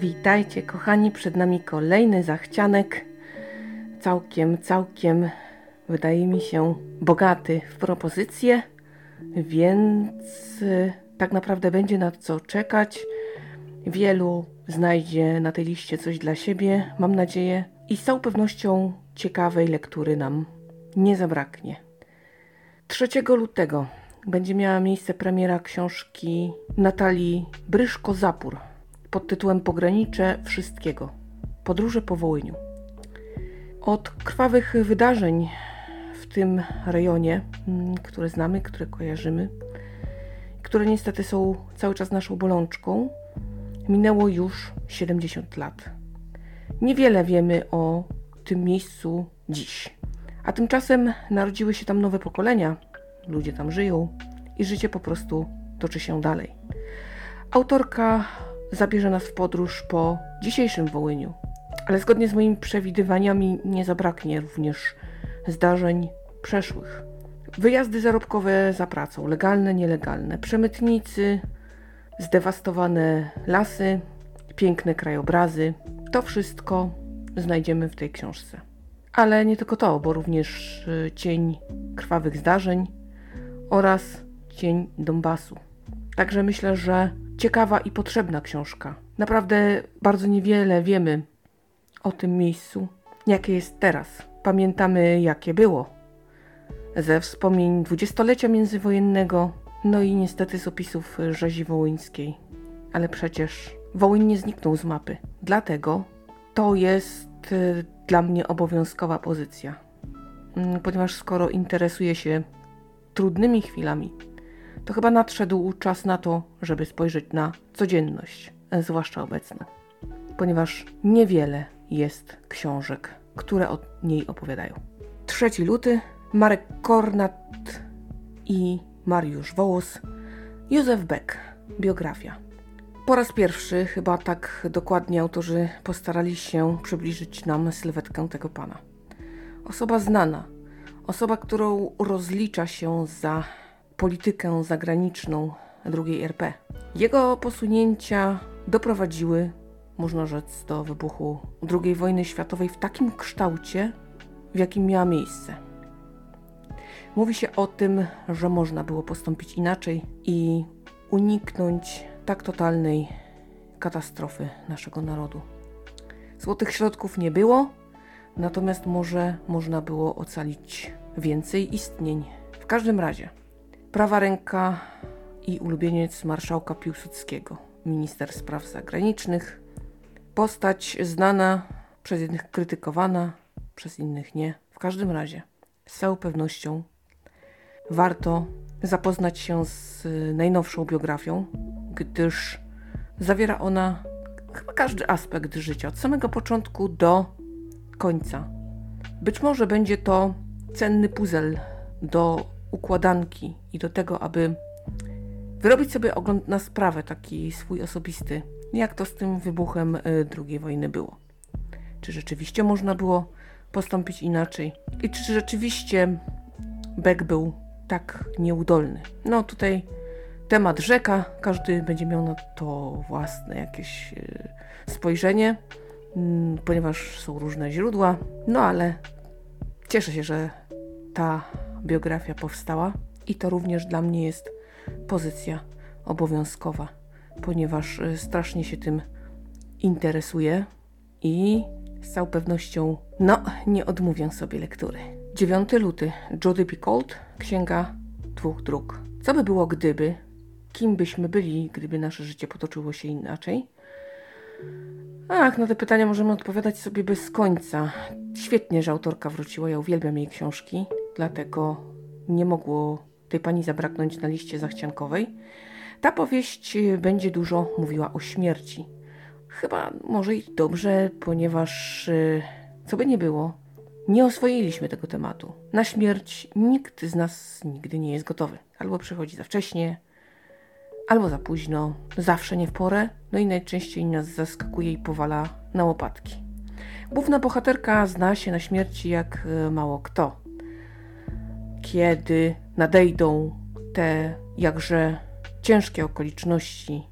Witajcie, kochani, przed nami kolejny zachcianek. Całkiem, całkiem, wydaje mi się, bogaty w propozycje, więc y, tak naprawdę będzie na co czekać. Wielu znajdzie na tej liście coś dla siebie, mam nadzieję, i z całą pewnością ciekawej lektury nam nie zabraknie. 3 lutego będzie miała miejsce premiera książki Natalii Bryszko-Zapór pod tytułem Pogranicze Wszystkiego. Podróże po Wołyniu. Od krwawych wydarzeń w tym rejonie, mm, które znamy, które kojarzymy, które niestety są cały czas naszą bolączką, minęło już 70 lat. Niewiele wiemy o tym miejscu dziś. A tymczasem narodziły się tam nowe pokolenia, ludzie tam żyją i życie po prostu toczy się dalej. Autorka zabierze nas w podróż po dzisiejszym Wołyniu, ale zgodnie z moimi przewidywaniami nie zabraknie również zdarzeń przeszłych. Wyjazdy zarobkowe za pracą, legalne, nielegalne, przemytnicy, zdewastowane lasy, piękne krajobrazy. To wszystko znajdziemy w tej książce. Ale nie tylko to, bo również y, cień krwawych zdarzeń oraz cień Donbasu. Także myślę, że ciekawa i potrzebna książka. Naprawdę bardzo niewiele wiemy o tym miejscu, jakie jest teraz. Pamiętamy, jakie było. Ze wspomnień dwudziestolecia międzywojennego, no i niestety z opisów rzezi wołyńskiej. Ale przecież Wołyń nie zniknął z mapy. Dlatego to jest y, dla mnie obowiązkowa pozycja. Mm, ponieważ skoro interesuję się trudnymi chwilami, to chyba nadszedł czas na to, żeby spojrzeć na codzienność, zwłaszcza obecną. Ponieważ niewiele jest książek, które o niej opowiadają. 3 luty, Marek Kornat i Mariusz Wołos, Józef Beck, biografia. Po raz pierwszy chyba tak dokładnie autorzy postarali się przybliżyć nam sylwetkę tego pana. Osoba znana, osoba, którą rozlicza się za politykę zagraniczną II RP. Jego posunięcia doprowadziły, można rzec, do wybuchu II wojny światowej w takim kształcie, w jakim miała miejsce. Mówi się o tym, że można było postąpić inaczej i uniknąć tak totalnej katastrofy naszego narodu. Złotych środków nie było, natomiast może można było ocalić więcej istnień. W każdym razie, prawa ręka i ulubieniec marszałka Piłsudskiego, minister spraw zagranicznych, postać znana, przez jednych krytykowana, przez innych nie. W każdym razie, z całą pewnością warto zapoznać się z najnowszą biografią, gdyż zawiera ona chyba każdy aspekt życia, od samego początku do końca. Być może będzie to cenny puzzle do układanki i do tego, aby wyrobić sobie ogląd na sprawę, taki swój osobisty, jak to z tym wybuchem y, II wojny było. Czy rzeczywiście można było postąpić inaczej? I czy rzeczywiście Beck był tak nieudolny? No tutaj temat rzeka, każdy będzie miał na to własne jakieś y, spojrzenie, mm, ponieważ są różne źródła, no ale cieszę się, że ta biografia powstała i to również dla mnie jest pozycja obowiązkowa, ponieważ y, strasznie się tym interesuję i z całą pewnością, no, nie odmówię sobie lektury. 9 luty, Jody Picoult, Księga Dwóch Dróg. Co by było gdyby? Kim byśmy byli, gdyby nasze życie potoczyło się inaczej? Ach, na te pytania możemy odpowiadać sobie bez końca. Świetnie, że autorka wróciła, ja uwielbiam jej książki, dlatego nie mogło tej pani zabraknąć na liście zachciankowej. Ta powieść będzie dużo mówiła o śmierci. Chyba może i dobrze, ponieważ y, co by nie było, nie oswoiliśmy tego tematu. Na śmierć nikt z nas nigdy nie jest gotowy. Albo przychodzi za wcześnie, albo za późno, zawsze nie w porę, no i najczęściej nas zaskakuje i powala na łopatki. Główna bohaterka zna się na śmierci jak y, mało kto. Kiedy nadejdą te jakże ciężkie okoliczności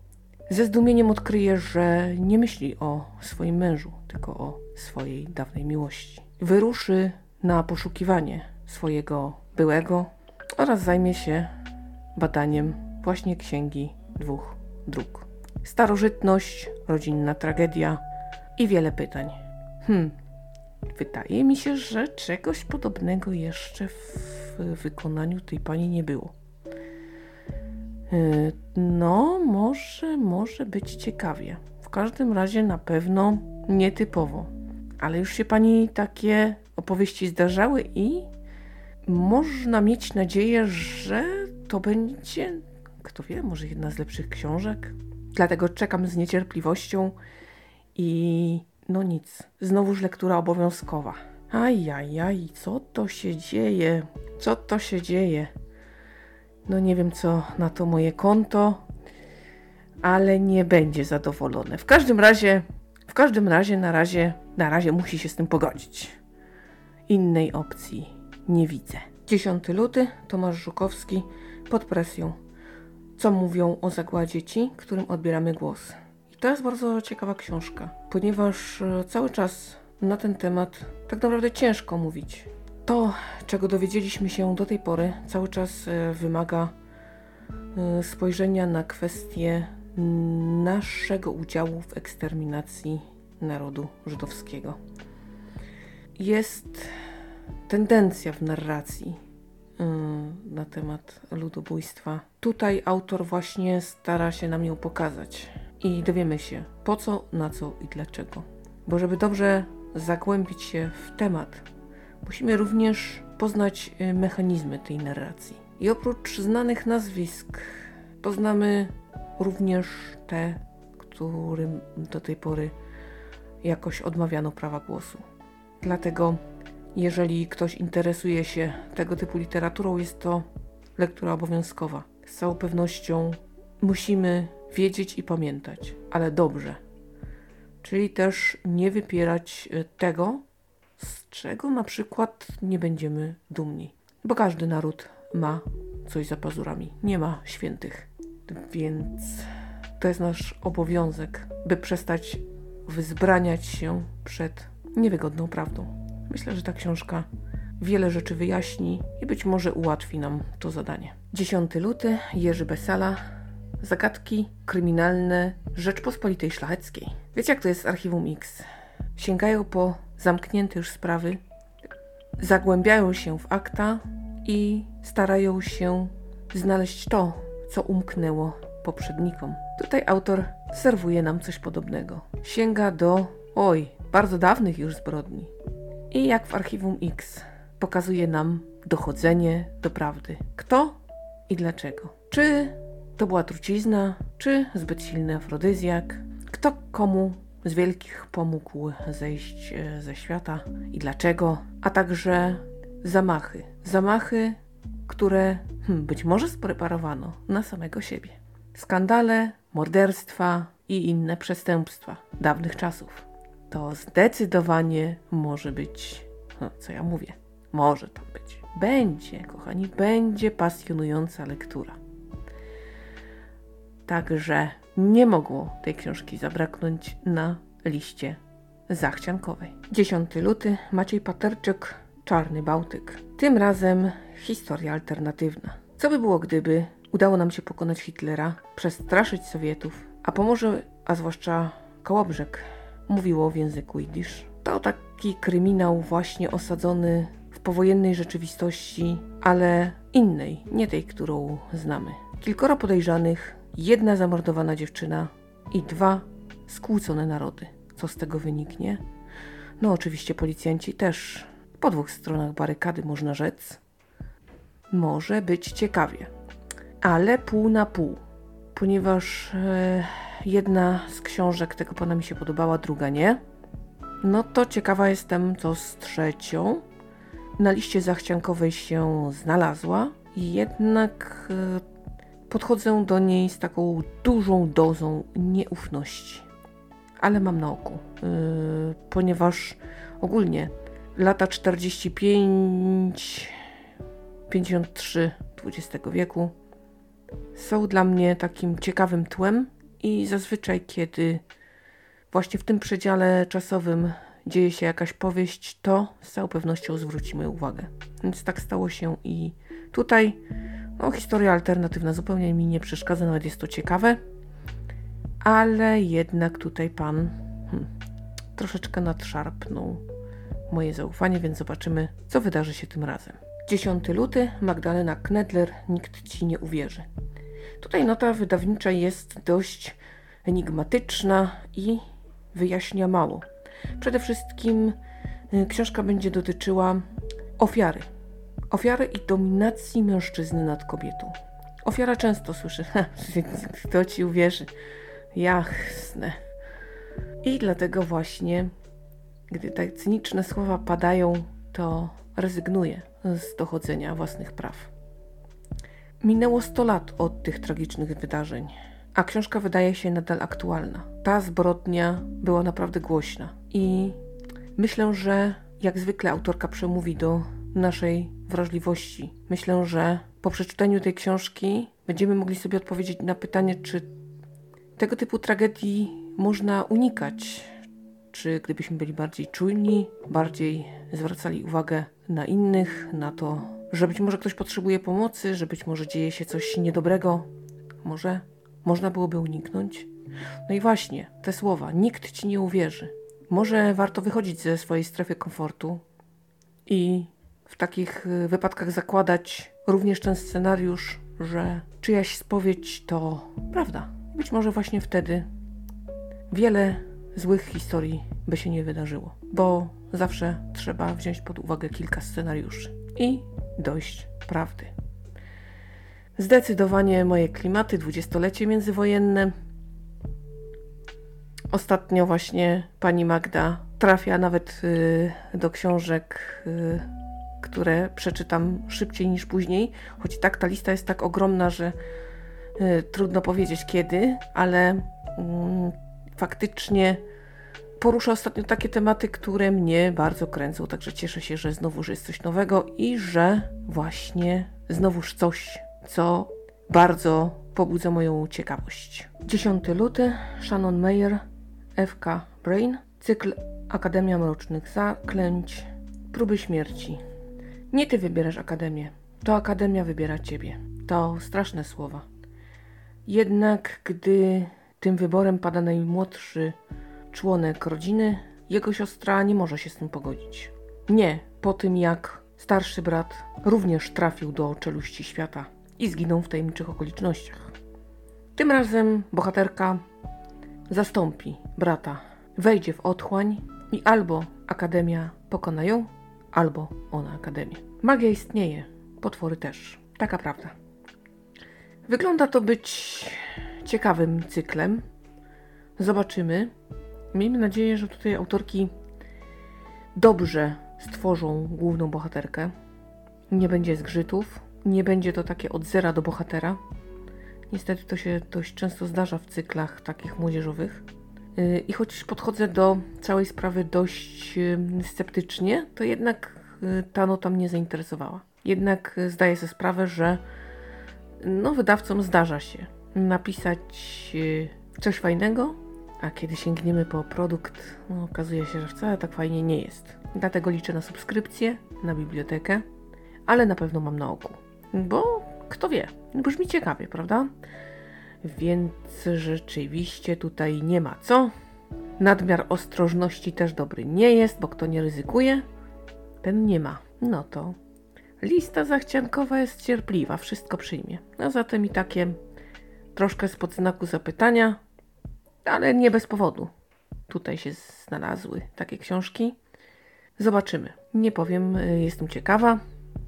Ze zdumieniem odkryje, że nie myśli o swoim mężu, tylko o swojej dawnej miłości. Wyruszy na poszukiwanie swojego byłego oraz zajmie się badaniem właśnie księgi dwóch dróg. Starożytność, rodzinna tragedia i wiele pytań. Hmm, wydaje mi się, że czegoś podobnego jeszcze w wykonaniu tej pani nie było. Yy, no, może, może być ciekawie. W każdym razie na pewno nietypowo. Ale już się pani takie opowieści zdarzały i można mieć nadzieję, że to będzie, kto wie, może jedna z lepszych książek. Dlatego czekam z niecierpliwością i no nic, znowuż lektura obowiązkowa. Ajajaj, co to się dzieje? Co to się dzieje? No nie wiem co na to moje konto, ale nie będzie zadowolone. W każdym razie, w każdym razie na razie, na razie musi się z tym pogodzić. Innej opcji nie widzę. 10 luty, Tomasz Żukowski, pod presją. Co mówią o zagładzie ci, którym odbieramy głos? I to jest bardzo ciekawa książka, ponieważ e, cały czas na ten temat tak naprawdę ciężko mówić. To, czego dowiedzieliśmy się do tej pory, cały czas e, wymaga e, spojrzenia na kwestię naszego udziału w eksterminacji narodu żydowskiego. Jest tendencja w narracji y, na temat ludobójstwa. Tutaj autor właśnie stara się nam ją pokazać i dowiemy się po co, na co i dlaczego. Bo żeby dobrze zagłębić się w temat, musimy również poznać y, mechanizmy tej narracji. I oprócz znanych nazwisk, poznamy również te, którym do tej pory jakoś odmawiano prawa głosu. Dlatego jeżeli ktoś interesuje się tego typu literaturą, jest to lektura obowiązkowa. Z całą pewnością musimy wiedzieć i pamiętać, ale dobrze. Czyli też nie wypierać e, tego, z czego na przykład nie będziemy dumni. Bo każdy naród ma coś za pazurami. Nie ma świętych. Więc to jest nasz obowiązek, by przestać wyzbraniać się przed niewygodną prawdą. Myślę, że ta książka wiele rzeczy wyjaśni i być może ułatwi nam to zadanie. 10 luty, Jerzy Besala, zagadki kryminalne Rzeczpospolitej Szlacheckiej. Wiecie, jak to jest z Archiwum X? Sięgają po zamknięte już sprawy, zagłębiają się w akta i starają się znaleźć to, co umknęło poprzednikom. Tutaj autor serwuje nam coś podobnego. Sięga do, oj, bardzo dawnych już zbrodni. I jak w archiwum X pokazuje nam dochodzenie do prawdy. Kto i dlaczego? Czy to była trucizna, czy zbyt silny afrodyzjak? Kto komu z wielkich pomógł zejść e, ze świata i dlaczego? A także zamachy. Zamachy, które hmm, być może spreparowano na samego siebie. Skandale, morderstwa i inne przestępstwa dawnych czasów to zdecydowanie może być, no, co ja mówię, może tam być. Będzie, kochani, będzie pasjonująca lektura. Także nie mogło tej książki zabraknąć na liście zachciankowej. 10 luty, Maciej Paterczyk, Czarny Bałtyk. Tym razem historia alternatywna. Co by było, gdyby udało nam się pokonać Hitlera, przestraszyć Sowietów, a pomoże, a zwłaszcza Kołobrzeg, mówiło w języku jidysz. To taki kryminał właśnie osadzony w powojennej rzeczywistości, ale innej, nie tej, którą znamy. Kilkoro podejrzanych, jedna zamordowana dziewczyna i dwa skłócone narody. Co z tego wyniknie? No oczywiście policjanci też. Po dwóch stronach barykady można rzec. Może być ciekawie, ale pół na pół, ponieważ e, jedna z książek tego pana mi się podobała, druga nie. No to ciekawa jestem, co z trzecią. Na liście zachciankowej się znalazła, jednak e, podchodzę do niej z taką dużą dozą nieufności. Ale mam na oku, yy, ponieważ ogólnie lata 45, 53 XX wieku są dla mnie takim ciekawym tłem i zazwyczaj, kiedy właśnie w tym przedziale czasowym dzieje się jakaś powieść, to z całą pewnością zwróci moją uwagę. Więc tak stało się i tutaj. No, historia alternatywna zupełnie mi nie przeszkadza, nawet jest to ciekawe. Ale jednak tutaj pan hmm, troszeczkę nadszarpnął moje zaufanie, więc zobaczymy, co wydarzy się tym razem. 10 luty, Magdalena Knedler, nikt ci nie uwierzy. Tutaj nota wydawnicza jest dość enigmatyczna i wyjaśnia mało. Przede wszystkim y, książka będzie dotyczyła ofiary. Ofiary i dominacji mężczyzny nad kobietą. Ofiara często słyszy, kto ci uwierzy? Jasne. I dlatego właśnie, gdy tak cyniczne słowa padają, to rezygnuje z dochodzenia własnych praw. Minęło 100 lat od tych tragicznych wydarzeń, a książka wydaje się nadal aktualna. Ta zbrodnia była naprawdę głośna i myślę, że jak zwykle autorka przemówi do naszej wrażliwości. Myślę, że po przeczytaniu tej książki będziemy mogli sobie odpowiedzieć na pytanie, czy tego typu tragedii można unikać. Czy gdybyśmy byli bardziej czujni, bardziej zwracali uwagę na innych, na to, że być może ktoś potrzebuje pomocy, że być może dzieje się coś niedobrego, może można byłoby uniknąć? No i właśnie, te słowa, nikt ci nie uwierzy. Może warto wychodzić ze swojej strefy komfortu i w takich y, wypadkach zakładać również ten scenariusz, że czyjaś spowiedź to prawda. Być może właśnie wtedy wiele złych historii by się nie wydarzyło, bo zawsze trzeba wziąć pod uwagę kilka scenariuszy i dojść prawdy. Zdecydowanie moje klimaty, dwudziestolecie międzywojenne. Ostatnio właśnie pani Magda trafia nawet y, do książek, y, które przeczytam szybciej niż później, choć tak ta lista jest tak ogromna, że y, trudno powiedzieć kiedy, ale y, faktycznie porusza ostatnio takie tematy, które mnie bardzo kręcą, także cieszę się, że znowuż jest coś nowego i że właśnie znowuż coś, co bardzo pobudza moją ciekawość. 10 luty, Shannon Meyer, FK Brain, cykl Akademia Mrocznych Zaklęć, Próby Śmierci. Nie ty wybierasz Akademię, to Akademia wybiera ciebie. To straszne słowa. Jednak gdy tym wyborem pada najmłodszy członek rodziny, jego siostra nie może się z tym pogodzić. Nie, po tym jak starszy brat również trafił do czeluści świata i zginął w tajemniczych okolicznościach. Tym razem bohaterka zastąpi brata, wejdzie w otchłań i albo Akademia pokona ją, albo ona Akademię. Magia istnieje, potwory też. Taka prawda. Wygląda to być ciekawym cyklem. Zobaczymy. Miejmy nadzieję, że tutaj autorki dobrze stworzą główną bohaterkę. Nie będzie zgrzytów, nie będzie to takie od zera do bohatera. Niestety to się dość często zdarza w cyklach takich młodzieżowych. Yy, I choć podchodzę do całej sprawy dość yy, sceptycznie, to jednak yy, ta nota mnie zainteresowała. Jednak zdaję sobie sprawę, że no, wydawcom zdarza się napisać coś fajnego, a kiedy sięgniemy po produkt, no, okazuje się, że wcale tak fajnie nie jest. Dlatego liczę na subskrypcję, na bibliotekę, ale na pewno mam na oku. Bo kto wie, brzmi ciekawie, prawda? Więc rzeczywiście tutaj nie ma co. Nadmiar ostrożności też dobry nie jest, bo kto nie ryzykuje, ten nie ma. No to lista zachciankowa jest cierpliwa, wszystko przyjmie. A zatem i takie troszkę spod znaku zapytania, ale nie bez powodu. Tutaj się znalazły takie książki. Zobaczymy. Nie powiem, y, jestem ciekawa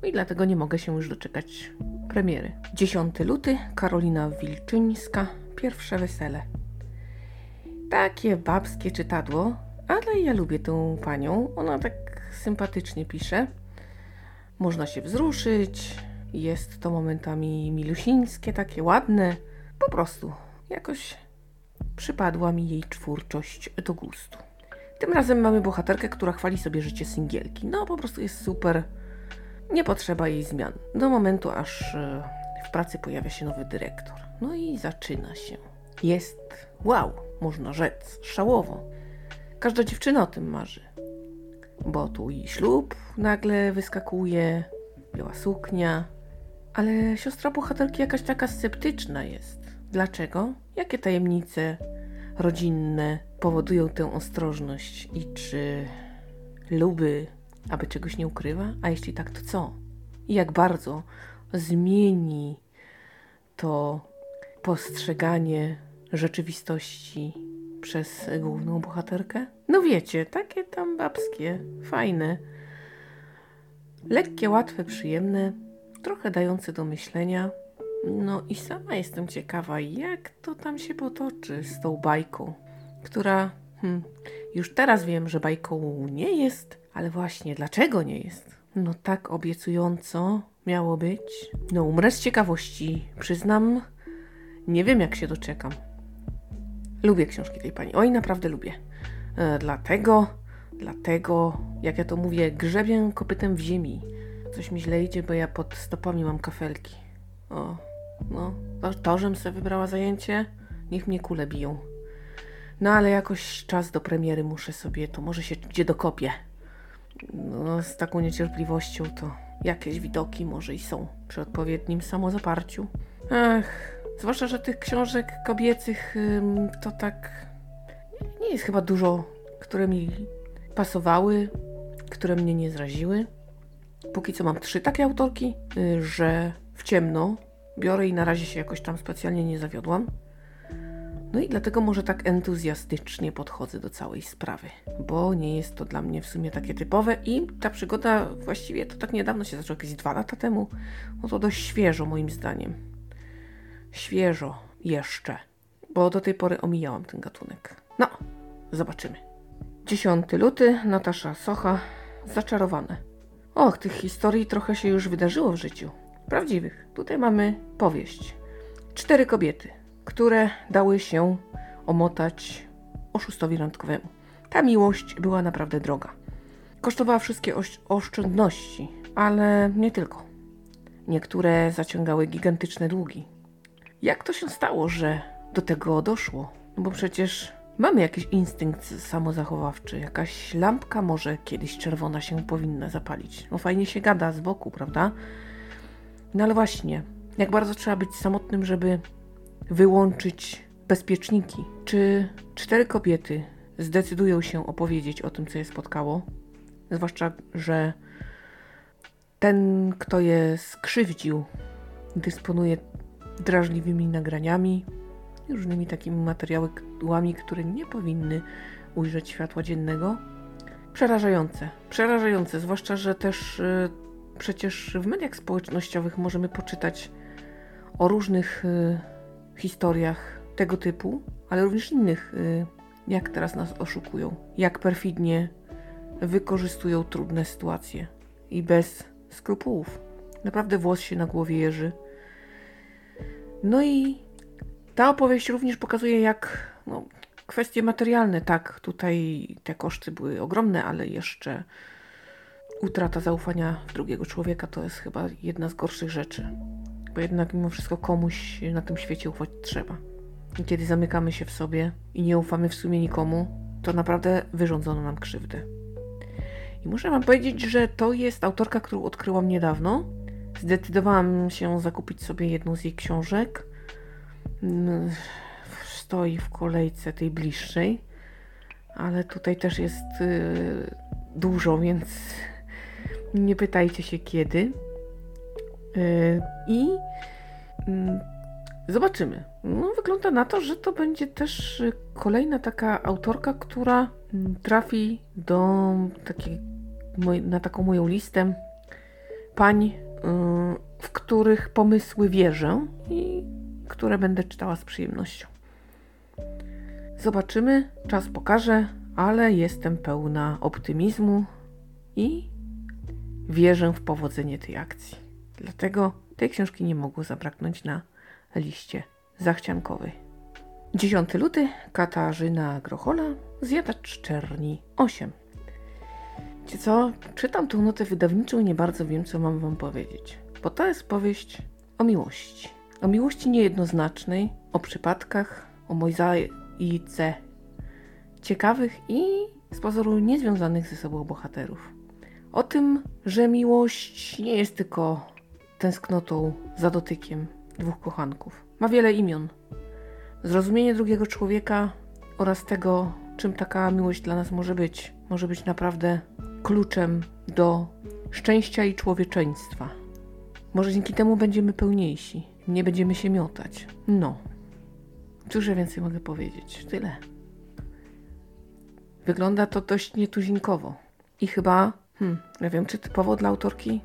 i dlatego nie mogę się już doczekać premiery. 10 luty, Karolina Wilczyńska, pierwsze wesele. Takie babskie czytadło, ale ja lubię tą panią. Ona tak sympatycznie pisze. Można się wzruszyć. Jest to momentami milusińskie, takie ładne. Po prostu jakoś przypadła mi jej twórczość do gustu. Tym razem mamy bohaterkę, która chwali sobie życie singielki. No po prostu jest super. Nie potrzeba jej zmian. Do momentu, aż e, w pracy pojawia się nowy dyrektor. No i zaczyna się. jest wow, można rzec, szałowo. Każda dziewczyna o tym marzy. Bo tu i ślub nagle wyskakuje, biała suknia, ale siostra bohaterki jakaś taka sceptyczna jest. Dlaczego? Jakie tajemnice rodzinne powodują tę ostrożność i czy luby, aby czegoś nie ukrywa? A jeśli tak, to co? I jak bardzo zmieni to postrzeganie rzeczywistości przez główną bohaterkę? No wiecie, takie tam babskie, fajne, lekkie, łatwe, przyjemne, trochę dające do myślenia. No i sama jestem ciekawa, jak to tam się potoczy z tą bajką, która hmm, już teraz wiem, że bajką nie jest, ale właśnie dlaczego nie jest? No tak obiecująco miało być. No umrę z ciekawości, przyznam, nie wiem jak się doczekam. Lubię książki tej pani, oj naprawdę lubię. E, dlatego, dlatego, jak ja to mówię, grzebię kopytem w ziemi. Coś mi źle idzie, bo ja pod stopami mam kafelki. O, no, to, to żem sobie wybrała zajęcie, niech mnie kule biją. No ale jakoś czas do premiery muszę sobie, to może się gdzie dokopię. No, z taką niecierpliwością to jakieś widoki może i są przy odpowiednim samozaparciu. Ach, zwłaszcza, że tych książek kobiecych to tak nie jest chyba dużo, które mi pasowały, które mnie nie zraziły. Póki co mam trzy takie autorki, y, że w ciemno biorę i na razie się jakoś tam specjalnie nie zawiodłam. No i dlatego może tak entuzjastycznie podchodzę do całej sprawy, bo nie jest to dla mnie w sumie takie typowe i ta przygoda właściwie to tak niedawno się zaczęła, jakieś dwa lata temu. No to dość świeżo moim zdaniem. Świeżo jeszcze, bo do tej pory omijałam ten gatunek. No, zobaczymy. 10 luty, Natasza Socha, Zaczarowane. Och, tych historii trochę się już wydarzyło w życiu. Prawdziwych. Tutaj mamy powieść. Cztery kobiety, które dały się omotać oszustowi randkowemu. Ta miłość była naprawdę droga. Kosztowała wszystkie oszczędności, ale nie tylko. Niektóre zaciągały gigantyczne długi. Jak to się stało, że do tego doszło? No bo przecież mamy jakiś instynkt samozachowawczy, jakaś lampka może kiedyś czerwona się powinna zapalić. No fajnie się gada z boku, prawda? No ale właśnie, jak bardzo trzeba być samotnym, żeby wyłączyć bezpieczniki. Czy cztery kobiety zdecydują się opowiedzieć o tym, co je spotkało? Zwłaszcza, że ten, kto je skrzywdził, dysponuje drażliwymi nagraniami, różnymi takimi materiałami, które nie powinny ujrzeć światła dziennego. Przerażające, przerażające, zwłaszcza, że też y, przecież w mediach społecznościowych możemy poczytać o różnych y, historiach tego typu, ale również innych, y, jak teraz nas oszukują, jak perfidnie wykorzystują trudne sytuacje i bez skrupułów. Naprawdę włos się na głowie jeży. No i ta opowieść również pokazuje, jak no, kwestie materialne, tak, tutaj te koszty były ogromne, ale jeszcze utrata zaufania w drugiego człowieka to jest chyba jedna z gorszych rzeczy bo jednak mimo wszystko komuś na tym świecie ufać trzeba. I kiedy zamykamy się w sobie i nie ufamy w sumie nikomu, to naprawdę wyrządzono nam krzywdę. I muszę Wam powiedzieć, że to jest autorka, którą odkryłam niedawno. Zdecydowałam się zakupić sobie jedną z jej książek. Mm, stoi w kolejce tej bliższej, ale tutaj też jest yy, dużo, więc nie pytajcie się kiedy. Yy, I mm, zobaczymy. No, wygląda na to, że to będzie też kolejna taka autorka, która mm, trafi do takiej, na taką moją listę pań, yy, w których pomysły wierzę i które będę czytała z przyjemnością. Zobaczymy, czas pokaże, ale jestem pełna optymizmu i wierzę w powodzenie tej akcji. Dlatego tej książki nie mogło zabraknąć na liście zachciankowej. 10 luty, Katarzyna Grochola, Zjadacz Czerni 8. Wiecie co? Czytam tą notę wydawniczą i nie bardzo wiem, co mam wam powiedzieć. Bo to jest powieść o miłości. O miłości niejednoznacznej, o przypadkach, o mozaice ciekawych i z pozoru niezwiązanych ze sobą bohaterów. O tym, że miłość nie jest tylko tęsknotą za dotykiem dwóch kochanków. Ma wiele imion. Zrozumienie drugiego człowieka oraz tego, czym taka miłość dla nas może być, może być naprawdę kluczem do szczęścia i człowieczeństwa. Może dzięki temu będziemy pełniejsi, nie będziemy się miotać. No. Cóż ja więcej mogę powiedzieć? Tyle. Wygląda to dość nietuzinkowo. I chyba, hmm, ja wiem, czy typowo dla autorki?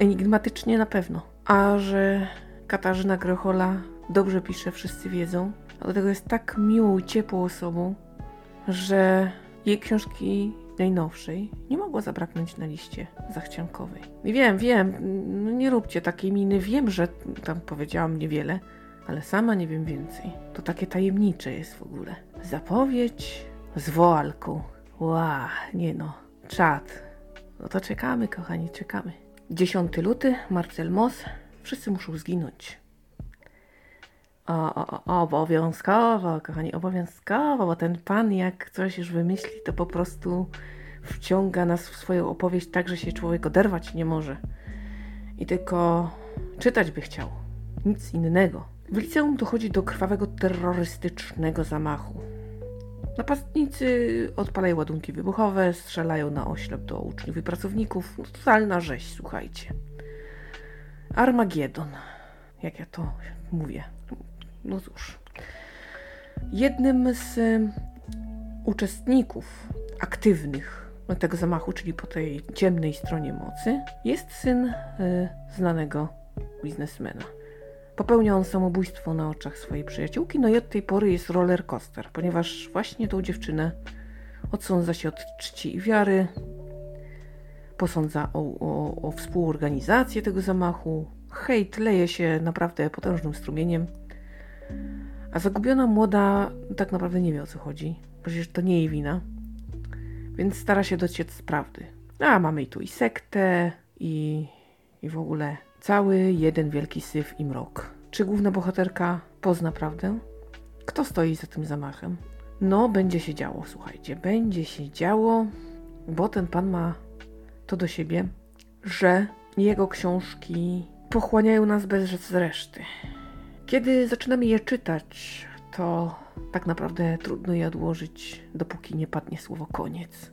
Enigmatycznie na pewno. A że Katarzyna Grochola dobrze pisze, wszyscy wiedzą, a do tego jest tak miłą i ciepłą osobą, że jej książki najnowszej nie mogło zabraknąć na liście zachciankowej. I wiem, wiem, no nie róbcie takiej miny, wiem, że tam powiedziałam niewiele, ale sama nie wiem więcej. To takie tajemnicze jest w ogóle. Zapowiedź z woalką. Ła, nie no, czad. No to czekamy, kochani, czekamy. 10 luty, Marcel Moss. Wszyscy muszą zginąć. O, o, o, obowiązkowo, kochani, obowiązkowo, bo ten pan jak coś już wymyśli, to po prostu wciąga nas w swoją opowieść tak, że się człowiek oderwać nie może. I tylko czytać by chciał. Nic innego. W liceum dochodzi do krwawego terrorystycznego zamachu. Napastnicy odpalają ładunki wybuchowe, strzelają na oślep do uczniów i pracowników. Totalna rzeź, słuchajcie. Armagedon, jak ja to mówię. No cóż. Jednym z uczestników aktywnych tego zamachu, czyli po tej ciemnej stronie mocy, jest syn y, znanego biznesmena. Popełnia on samobójstwo na oczach swojej przyjaciółki, no i od tej pory jest roller coaster, ponieważ właśnie tą dziewczynę odsądza się od czci i wiary, posądza o, o, o współorganizację tego zamachu. Hejt leje się naprawdę potężnym strumieniem. A zagubiona młoda tak naprawdę nie wie o co chodzi. Przecież to nie jej wina. Więc stara się dociec z prawdy. A mamy i tu i sektę, i, i w ogóle cały jeden wielki syf i mrok. Czy główna bohaterka pozna prawdę? Kto stoi za tym zamachem? No, będzie się działo, słuchajcie. Będzie się działo, bo ten pan ma to do siebie, że jego książki pochłaniają nas bez reszty. Kiedy zaczynamy je czytać, to tak naprawdę trudno je odłożyć, dopóki nie padnie słowo koniec.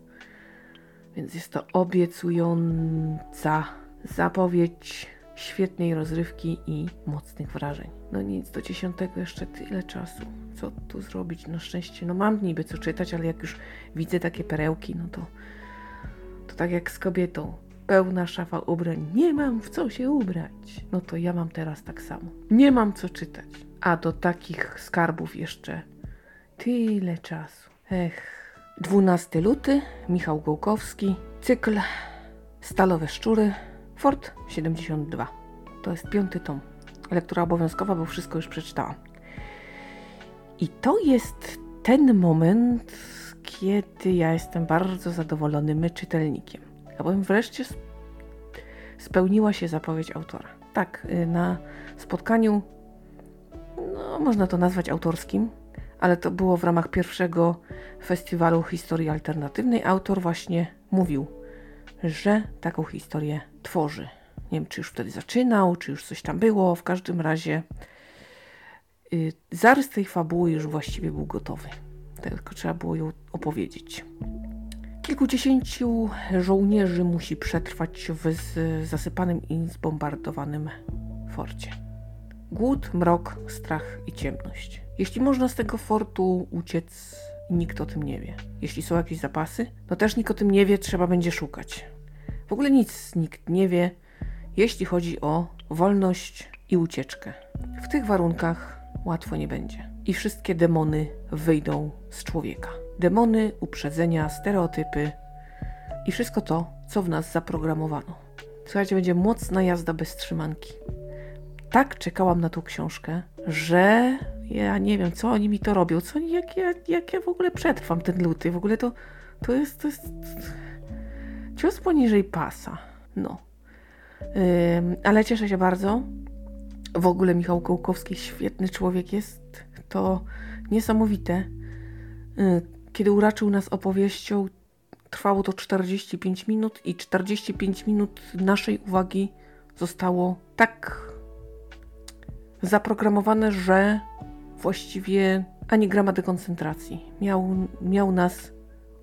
Więc jest to obiecująca zapowiedź świetnej rozrywki i mocnych wrażeń. No nic, do dziesiątego jeszcze tyle czasu. Co tu zrobić? Na szczęście, no mam niby co czytać, ale jak już widzę takie perełki, no to to tak jak z kobietą. Pełna szafa ubrań. Nie mam w co się ubrać. No to ja mam teraz tak samo. Nie mam co czytać. A do takich skarbów jeszcze tyle czasu. Ech. 12 luty, Michał Gołkowski, cykl Stalowe Szczury, Ford 72. To jest piąty tom. Lektura obowiązkowa, bo wszystko już przeczytałam. I to jest ten moment, kiedy ja jestem bardzo zadowolonym czytelnikiem. A powiem wreszcie spełniła się zapowiedź autora. Tak, y, na spotkaniu, no, można to nazwać autorskim, ale to było w ramach pierwszego festiwalu historii alternatywnej. Autor właśnie mówił, że taką historię tworzy. Nie wiem, czy już wtedy zaczynał, czy już coś tam było. W każdym razie yy, zarys tej fabuły już właściwie był gotowy. Tylko trzeba było ją opowiedzieć. Kilkudziesięciu żołnierzy musi przetrwać w zasypanym i zbombardowanym forcie. Głód, mrok, strach i ciemność. Jeśli można z tego fortu uciec, nikt o tym nie wie. Jeśli są jakieś zapasy, no też nikt o tym nie wie, trzeba będzie szukać. W ogóle nic nikt nie wie, jeśli chodzi o wolność i ucieczkę. W tych warunkach łatwo nie będzie. I wszystkie demony wyjdą z człowieka. Demony, uprzedzenia, stereotypy i wszystko to, co w nas zaprogramowano. Słuchajcie, będzie mocna jazda bez trzymanki. Tak czekałam na tą książkę, że ja nie wiem, co oni mi to robią, co jak, ja, jak ja w ogóle przetrwam ten luty. W ogóle to, to jest, to jest cios poniżej pasa. No. Yy, ale cieszę się bardzo, W ogóle Michał Kołkowski świetny człowiek jest. To niesamowite. Kiedy uraczył nas opowieścią, trwało to 45 minut i 45 minut naszej uwagi zostało tak zaprogramowane, że właściwie ani grama dekoncentracji. Miał, miał nas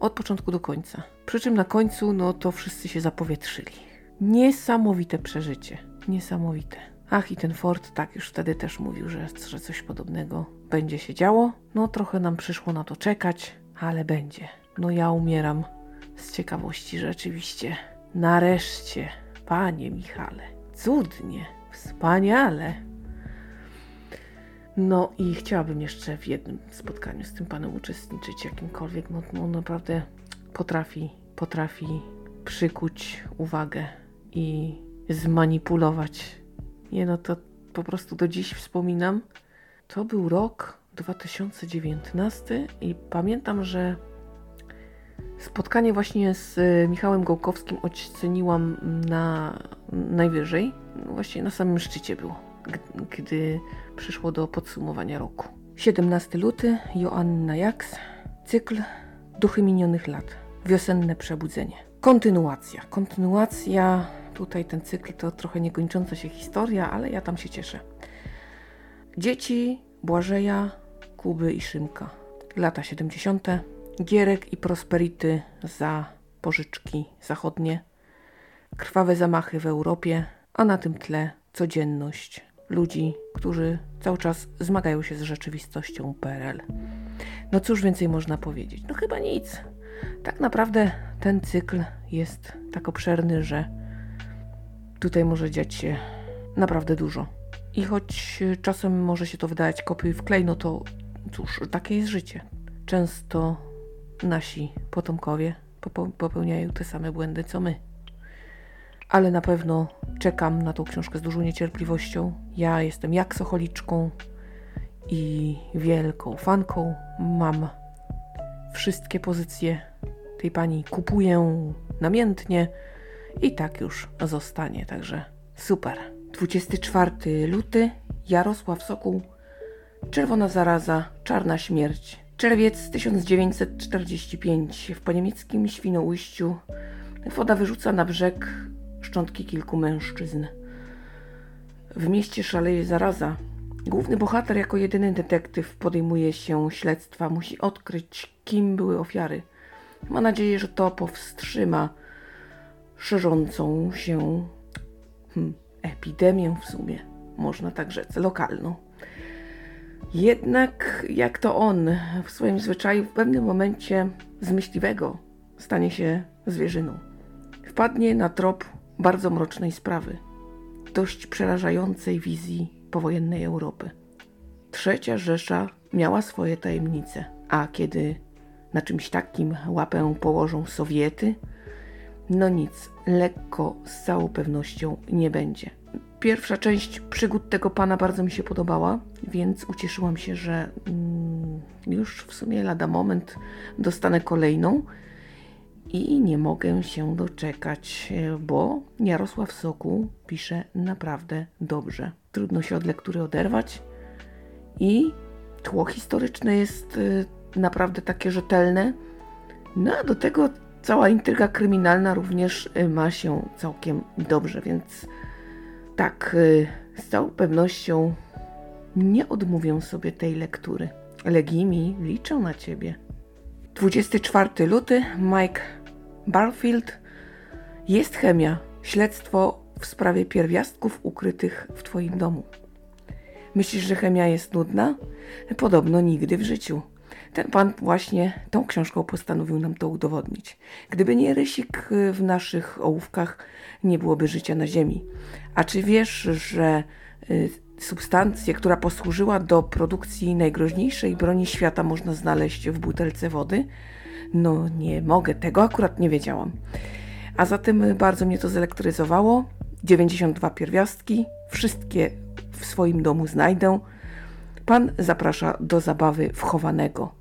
od początku do końca. Przy czym na końcu, no to wszyscy się zapowietrzyli. Niesamowite przeżycie. Niesamowite. Ach, i ten Ford tak już wtedy też mówił, że, że coś podobnego będzie się działo. No trochę nam przyszło na to czekać, ale będzie. No ja umieram z ciekawości rzeczywiście. Nareszcie, panie Michale. Cudnie, wspaniale. No i chciałabym jeszcze w jednym spotkaniu z tym panem uczestniczyć, jakimkolwiek. No, no naprawdę potrafi, potrafi przykuć uwagę i zmanipulować. Nie no, to po prostu do dziś wspominam. To był rok 2019 i pamiętam, że spotkanie właśnie z y, Michałem Gołkowskim oceniłam na najwyżej. Właśnie na samym szczycie było, gdy przyszło do podsumowania roku. 17 luty, Joanna Jaks, cykl Duchy minionych lat, wiosenne przebudzenie. Kontynuacja. Kontynuacja, tutaj ten cykl to trochę niekończąca się historia, ale ja tam się cieszę. Dzieci Błażeja, Kuby i Szymka. Lata 70. Gierek i Prosperity za pożyczki zachodnie. Krwawe zamachy w Europie, a na tym tle codzienność ludzi, którzy cały czas zmagają się z rzeczywistością PRL. No cóż więcej można powiedzieć? No chyba nic. Tak naprawdę ten cykl jest tak obszerny, że tutaj może dziać się naprawdę dużo. I choć czasem może się to wydać kopiuj w klej, no to cóż, takie jest życie. Często nasi potomkowie popełniają te same błędy co my. Ale na pewno czekam na tą książkę z dużą niecierpliwością. Ja jestem jaksocholiczką i wielką fanką. Mam wszystkie pozycje tej pani, kupuję namiętnie i tak już zostanie. Także super. 24 luty, Jarosław Sokół, Czerwona zaraza, czarna śmierć. Czerwiec 1945. W poniemieckim Świnoujściu woda wyrzuca na brzeg szczątki kilku mężczyzn. W mieście szaleje zaraza. Główny bohater jako jedyny detektyw podejmuje się śledztwa. Musi odkryć, kim były ofiary. Ma nadzieję, że to powstrzyma szerzącą się hmm, epidemię w sumie, można tak rzec, lokalną. Jednak jak to on w swoim zwyczaju w pewnym momencie z myśliwego stanie się zwierzyną. Wpadnie na trop bardzo mrocznej sprawy, dość przerażającej wizji powojennej Europy. Trzecia Rzesza miała swoje tajemnice, a kiedy na czymś takim łapę położą Sowiety, no nic, lekko z całą pewnością nie będzie. Pierwsza część przygód tego pana bardzo mi się podobała, więc ucieszyłam się, że mm, już w sumie lada moment dostanę kolejną i nie mogę się doczekać, bo Jarosław Sokół pisze naprawdę dobrze. Trudno się od lektury oderwać i tło historyczne jest y, naprawdę takie rzetelne. No a do tego cała intryga kryminalna również y, ma się całkiem dobrze, więc tak, z całą pewnością nie odmówię sobie tej lektury. Legimi liczę na ciebie. 24 luty, Mike Barfield. Jest chemia. Śledztwo w sprawie pierwiastków ukrytych w twoim domu. Myślisz, że chemia jest nudna? Podobno nigdy w życiu. Ten pan właśnie tą książką postanowił nam to udowodnić. Gdyby nie rysik w naszych ołówkach, nie byłoby życia na Ziemi. A czy wiesz, że y, substancję, która posłużyła do produkcji najgroźniejszej broni świata, można znaleźć w butelce wody? No nie mogę, tego akurat nie wiedziałam. A zatem bardzo mnie to zelektryzowało. 92 pierwiastki, wszystkie w swoim domu znajdę. Pan zaprasza do zabawy wchowanego.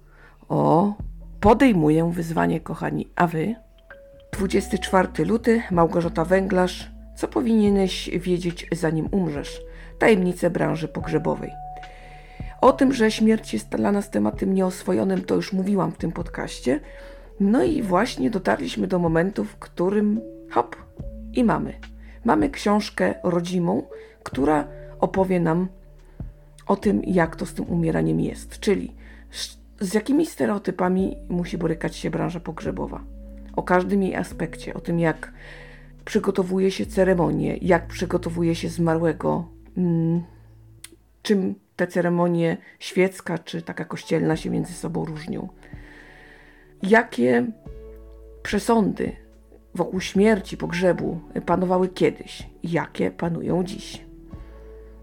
O, podejmuję wyzwanie, kochani. A wy? 24 luty, Małgorzata Węglarz. Co powinieneś wiedzieć, zanim umrzesz? Tajemnice branży pogrzebowej. O tym, że śmierć jest dla nas tematem nieoswojonym, to już mówiłam w tym podcaście. No i właśnie dotarliśmy do momentu, w którym hop i mamy. Mamy książkę rodzimą, która opowie nam o tym, jak to z tym umieraniem jest, czyli z jakimi stereotypami musi borykać się branża pogrzebowa. O każdym jej aspekcie, o tym, jak przygotowuje się ceremonię, jak przygotowuje się zmarłego, mm, czym te ceremonie świecka czy taka kościelna się między sobą różnią. Jakie przesądy wokół śmierci, pogrzebu panowały kiedyś, jakie panują dziś.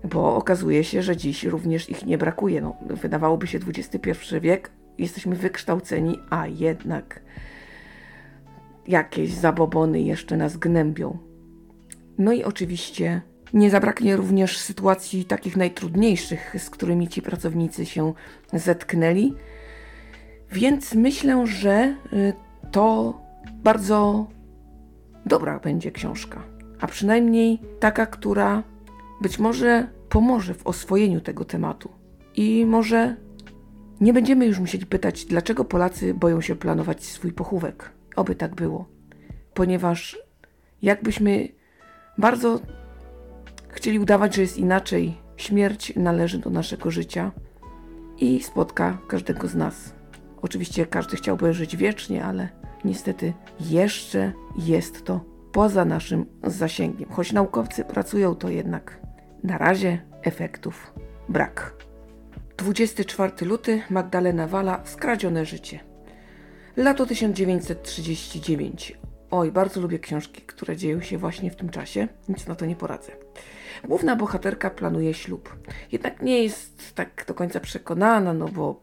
Bo okazuje się, że dziś również ich nie brakuje. No, wydawałoby się XXI wiek, jesteśmy wykształceni, a jednak jakieś zabobony jeszcze nas gnębią. No i oczywiście nie zabraknie również sytuacji takich najtrudniejszych, z którymi ci pracownicy się zetknęli. Więc myślę, że y, to bardzo dobra będzie książka, a przynajmniej taka, która być może pomoże w oswojeniu tego tematu. I może nie będziemy już musieli pytać, dlaczego Polacy boją się planować swój pochówek. Oby tak było, ponieważ jakbyśmy bardzo chcieli udawać, że jest inaczej, śmierć należy do naszego życia i spotka każdego z nas. Oczywiście każdy chciałby żyć wiecznie, ale niestety jeszcze jest to poza naszym zasięgiem. Choć naukowcy pracują, to jednak na razie efektów brak. 24 luty Magdalena Wala Skradzione życie. Lato 1939. Oj, bardzo lubię książki, które dzieją się właśnie w tym czasie. Nic na to nie poradzę. Główna bohaterka planuje ślub. Jednak nie jest tak do końca przekonana, no bo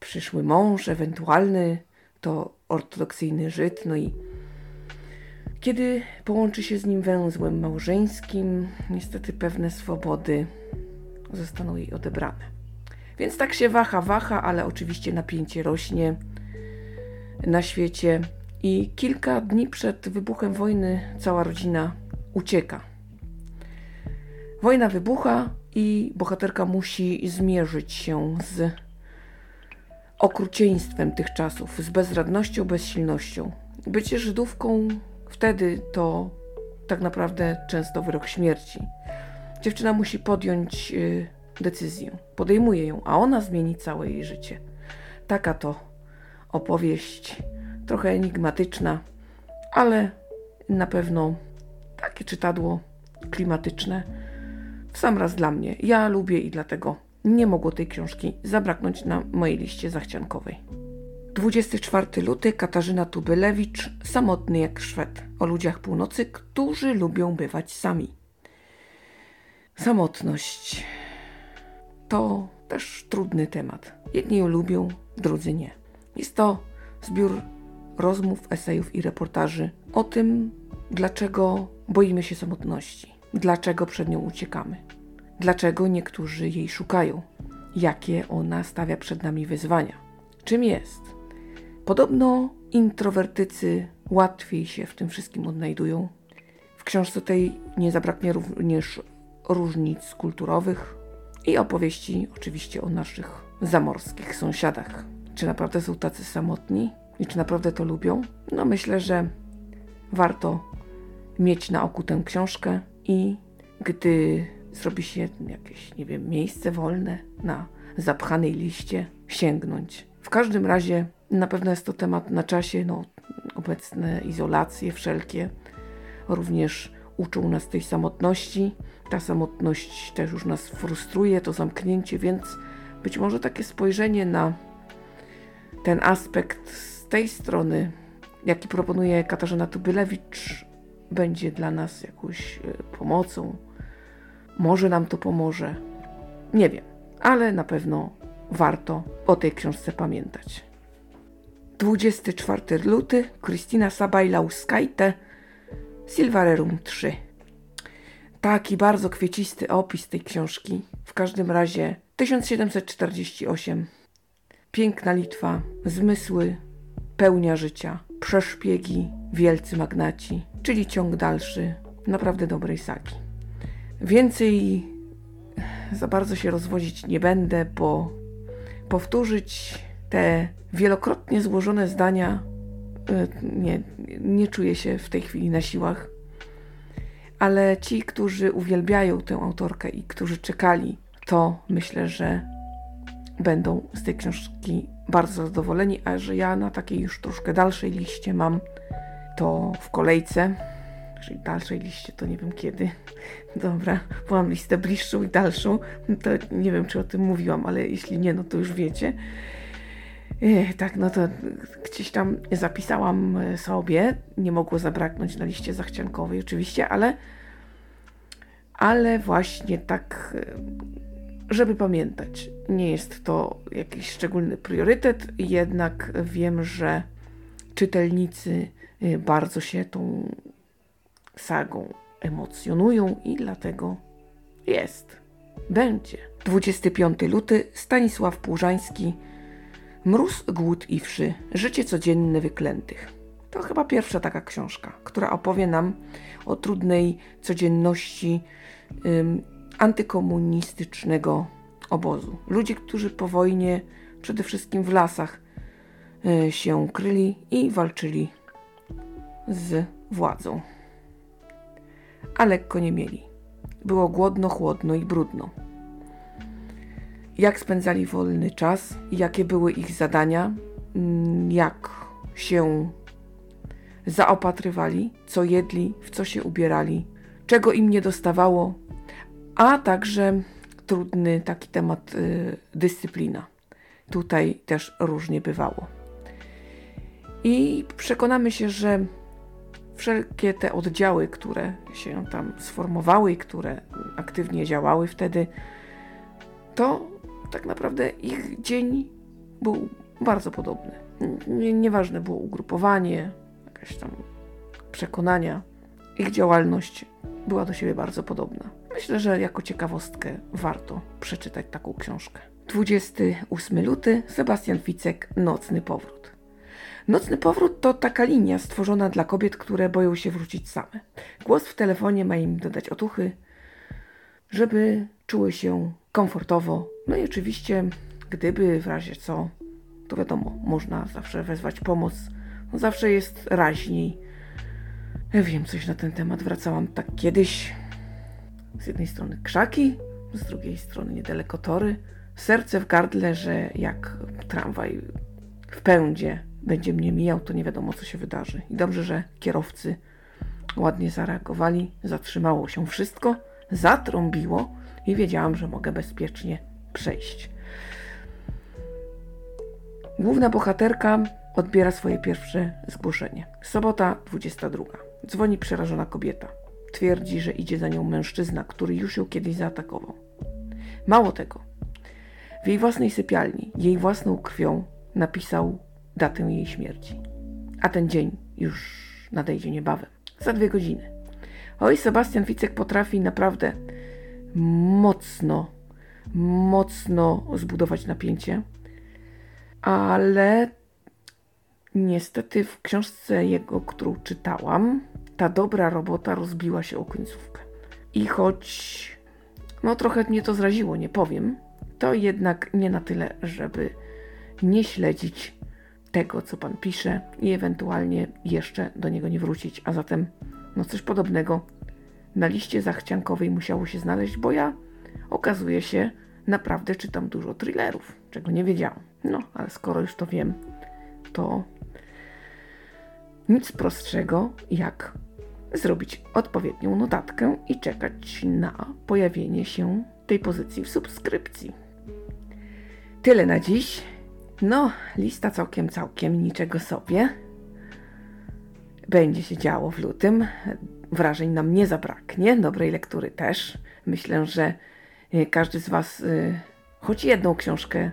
przyszły mąż, ewentualny, to ortodoksyjny Żyd, no i kiedy połączy się z nim węzłem małżeńskim, niestety pewne swobody zostaną jej odebrane. Więc tak się waha, waha, ale oczywiście napięcie rośnie na świecie i kilka dni przed wybuchem wojny cała rodzina ucieka. Wojna wybucha i bohaterka musi zmierzyć się z okrucieństwem tych czasów, z bezradnością, bezsilnością. Bycie Żydówką wtedy to tak naprawdę często wyrok śmierci. Dziewczyna musi podjąć y, decyzję, podejmuje ją, a ona zmieni całe jej życie. Taka to opowieść, trochę enigmatyczna, ale na pewno takie czytadło klimatyczne w sam raz dla mnie. Ja lubię i dlatego nie mogło tej książki zabraknąć na mojej liście zachciankowej. 24 luty Katarzyna Tubylewicz, samotny jak Szwed, o ludziach północy, którzy lubią bywać sami. Samotność to też trudny temat. Jedni ją lubią, drudzy nie. Jest to zbiór rozmów, esejów i reportaży o tym, dlaczego boimy się samotności, dlaczego przed nią uciekamy, dlaczego niektórzy jej szukają, jakie ona stawia przed nami wyzwania. Czym jest? Podobno introwertycy łatwiej się w tym wszystkim odnajdują. W książce tej nie zabraknie również różnic kulturowych i opowieści oczywiście o naszych zamorskich sąsiadach. Czy naprawdę są tacy samotni i czy naprawdę to lubią? No myślę, że warto mieć na oku tę książkę i gdy zrobi się jakieś, nie wiem, miejsce wolne na zapchanej liście, sięgnąć. W każdym razie na pewno jest to temat na czasie, no, obecne izolacje wszelkie również uczą nas tej samotności. Ta samotność też już nas frustruje, to zamknięcie, więc być może takie spojrzenie na ten aspekt z tej strony, jaki proponuje Katarzyna Tubylewicz, będzie dla nas jakąś e, pomocą. Może nam to pomoże. Nie wiem, ale na pewno warto o tej książce pamiętać. 24 luty, Krystyna Sabajlauskajte, Silvarerum 3. Taki bardzo kwiecisty opis tej książki. W każdym razie 1748. Piękna Litwa, zmysły, pełnia życia, przeszpiegi, wielcy magnaci, czyli ciąg dalszy naprawdę dobrej sagi. Więcej za bardzo się rozwodzić nie będę, bo powtórzyć te wielokrotnie złożone zdania y, nie, nie czuję się w tej chwili na siłach. Ale ci, którzy uwielbiają tę autorkę i którzy czekali, to myślę, że będą z tej książki bardzo zadowoleni, a że ja na takiej już troszkę dalszej liście mam to w kolejce, czyli dalszej liście to nie wiem kiedy. Dobra, bo mam listę bliższą i dalszą, to nie wiem czy o tym mówiłam, ale jeśli nie, no to już wiecie. Tak, no to gdzieś tam zapisałam sobie, nie mogło zabraknąć na liście zachciankowej oczywiście, ale ale właśnie tak żeby pamiętać. Nie jest to jakiś szczególny priorytet, jednak wiem, że czytelnicy y, bardzo się tą sagą emocjonują i dlatego jest. Będzie. 25 luty, Stanisław Płużański. Mróz, głód i wszy. Życie codzienne wyklętych. To chyba pierwsza taka książka, która opowie nam o trudnej codzienności antykomunistycznego obozu. Ludzi, którzy po wojnie przede wszystkim w lasach y, się kryli i walczyli z władzą. A lekko nie mieli. Było głodno, chłodno i brudno. Jak spędzali wolny czas, jakie były ich zadania, mm, jak się zaopatrywali, co jedli, w co się ubierali, czego im nie dostawało, a także trudny taki temat y, dyscyplina. Tutaj też różnie bywało. I przekonamy się, że wszelkie te oddziały, które się tam sformowały i które aktywnie działały wtedy, to tak naprawdę ich dzień był bardzo podobny. Nieważne było ugrupowanie, jakieś tam przekonania, ich działalność była do siebie bardzo podobna. Myślę, że jako ciekawostkę warto przeczytać taką książkę. 28 luty, Sebastian Ficek, Nocny Powrót. Nocny Powrót to taka linia stworzona dla kobiet, które boją się wrócić same. Głos w telefonie ma im dodać otuchy, żeby czuły się komfortowo. No i oczywiście, gdyby w razie co, to wiadomo, można zawsze wezwać pomoc. No zawsze jest raźniej. Ja wiem coś na ten temat, wracałam tak kiedyś. Z jednej strony krzaki, z drugiej strony niedaleko tory. Serce w gardle, że jak tramwaj w pędzie będzie mnie mijał, to nie wiadomo, co się wydarzy. I dobrze, że kierowcy ładnie zareagowali, zatrzymało się wszystko, zatrąbiło i wiedziałam, że mogę bezpiecznie przejść. Główna bohaterka odbiera swoje pierwsze zgłoszenie. Sobota 22. Dzwoni przerażona kobieta. Twierdzi, że idzie za nią mężczyzna, który już ją kiedyś zaatakował. Mało tego, w jej własnej sypialni, jej własną krwią napisał datę jej śmierci. A ten dzień już nadejdzie niebawem. Za dwie godziny. Oj, Sebastian Wicek potrafi naprawdę mocno, mocno zbudować napięcie, ale niestety w książce jego, którą czytałam, ta dobra robota rozbiła się o końcówkę. I choć no trochę mnie to zraziło, nie powiem, to jednak nie na tyle, żeby nie śledzić tego, co Pan pisze i ewentualnie jeszcze do niego nie wrócić. A zatem, no coś podobnego na liście zachciankowej musiało się znaleźć, bo ja okazuje się, naprawdę czytam dużo thrillerów, czego nie wiedziałam. No, ale skoro już to wiem, to nic prostszego jak zrobić odpowiednią notatkę i czekać na pojawienie się tej pozycji w subskrypcji. Tyle na dziś. No, lista całkiem, całkiem niczego sobie. Będzie się działo w lutym. Wrażeń nam nie zabraknie, dobrej lektury też. Myślę, że y, każdy z Was y, choć jedną książkę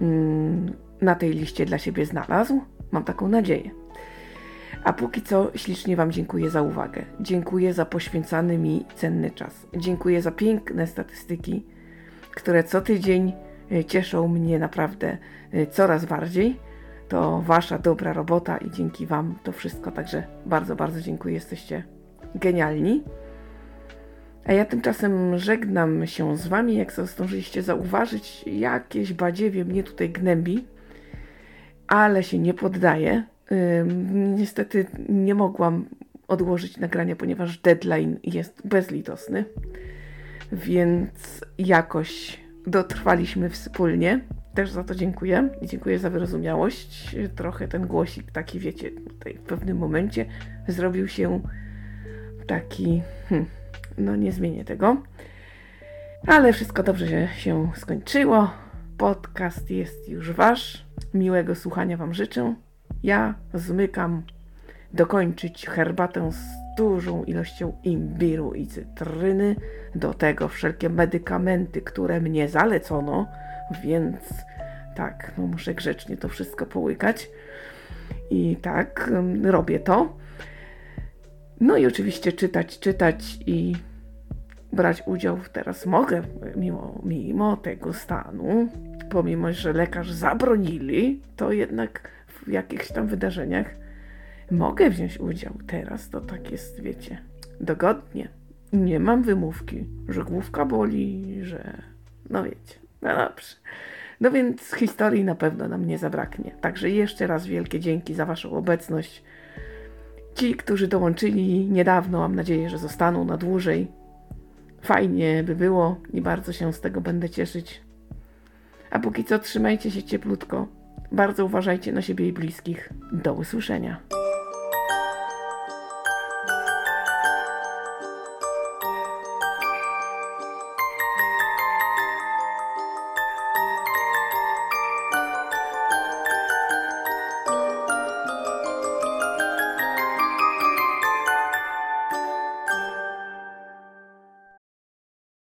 mm, na tej liście dla siebie znalazł. Mam taką nadzieję. A póki co ślicznie Wam dziękuję za uwagę. Dziękuję za poświęcany mi cenny czas. Dziękuję za piękne statystyki, które co tydzień y, cieszą mnie naprawdę y, coraz bardziej. To Wasza dobra robota i dzięki Wam to wszystko. Także bardzo, bardzo dziękuję. Jesteście genialni. A ja tymczasem żegnam się z wami. Jak zdążyliście zauważyć, jakieś badziewie mnie tutaj gnębi, ale się nie poddaję. Niestety nie mogłam odłożyć nagrania, ponieważ deadline jest bezlitosny, więc jakoś dotrwaliśmy wspólnie. Też za to dziękuję i dziękuję za wyrozumiałość. Trochę ten głosik taki, wiecie, tutaj w pewnym momencie zrobił się taki, hmm, no nie zmienię tego. Ale wszystko dobrze się skończyło. Podcast jest już wasz. Miłego słuchania wam życzę. Ja zmykam dokończyć herbatę z dużą ilością imbiru i cytryny. Do tego wszelkie medykamenty, które mnie zalecono, więc tak, no muszę grzecznie to wszystko połykać. I tak, ym, robię to. No i oczywiście czytać, czytać i brać udział teraz mogę, mimo, mimo tego stanu, pomimo, że lekarz zabronili, to jednak w jakichś tam wydarzeniach mogę wziąć udział. Teraz to tak jest, wiecie, dogodnie. Nie mam wymówki, że główka boli, że no wiecie, no dobrze. No więc historii na pewno nam nie zabraknie. Także jeszcze raz wielkie dzięki za Waszą obecność. Ci, którzy dołączyli niedawno, mam nadzieję, że zostaną na dłużej. Fajnie by było i bardzo się z tego będę cieszyć. A póki co trzymajcie się cieplutko. Bardzo uważajcie na siebie i bliskich. Do usłyszenia.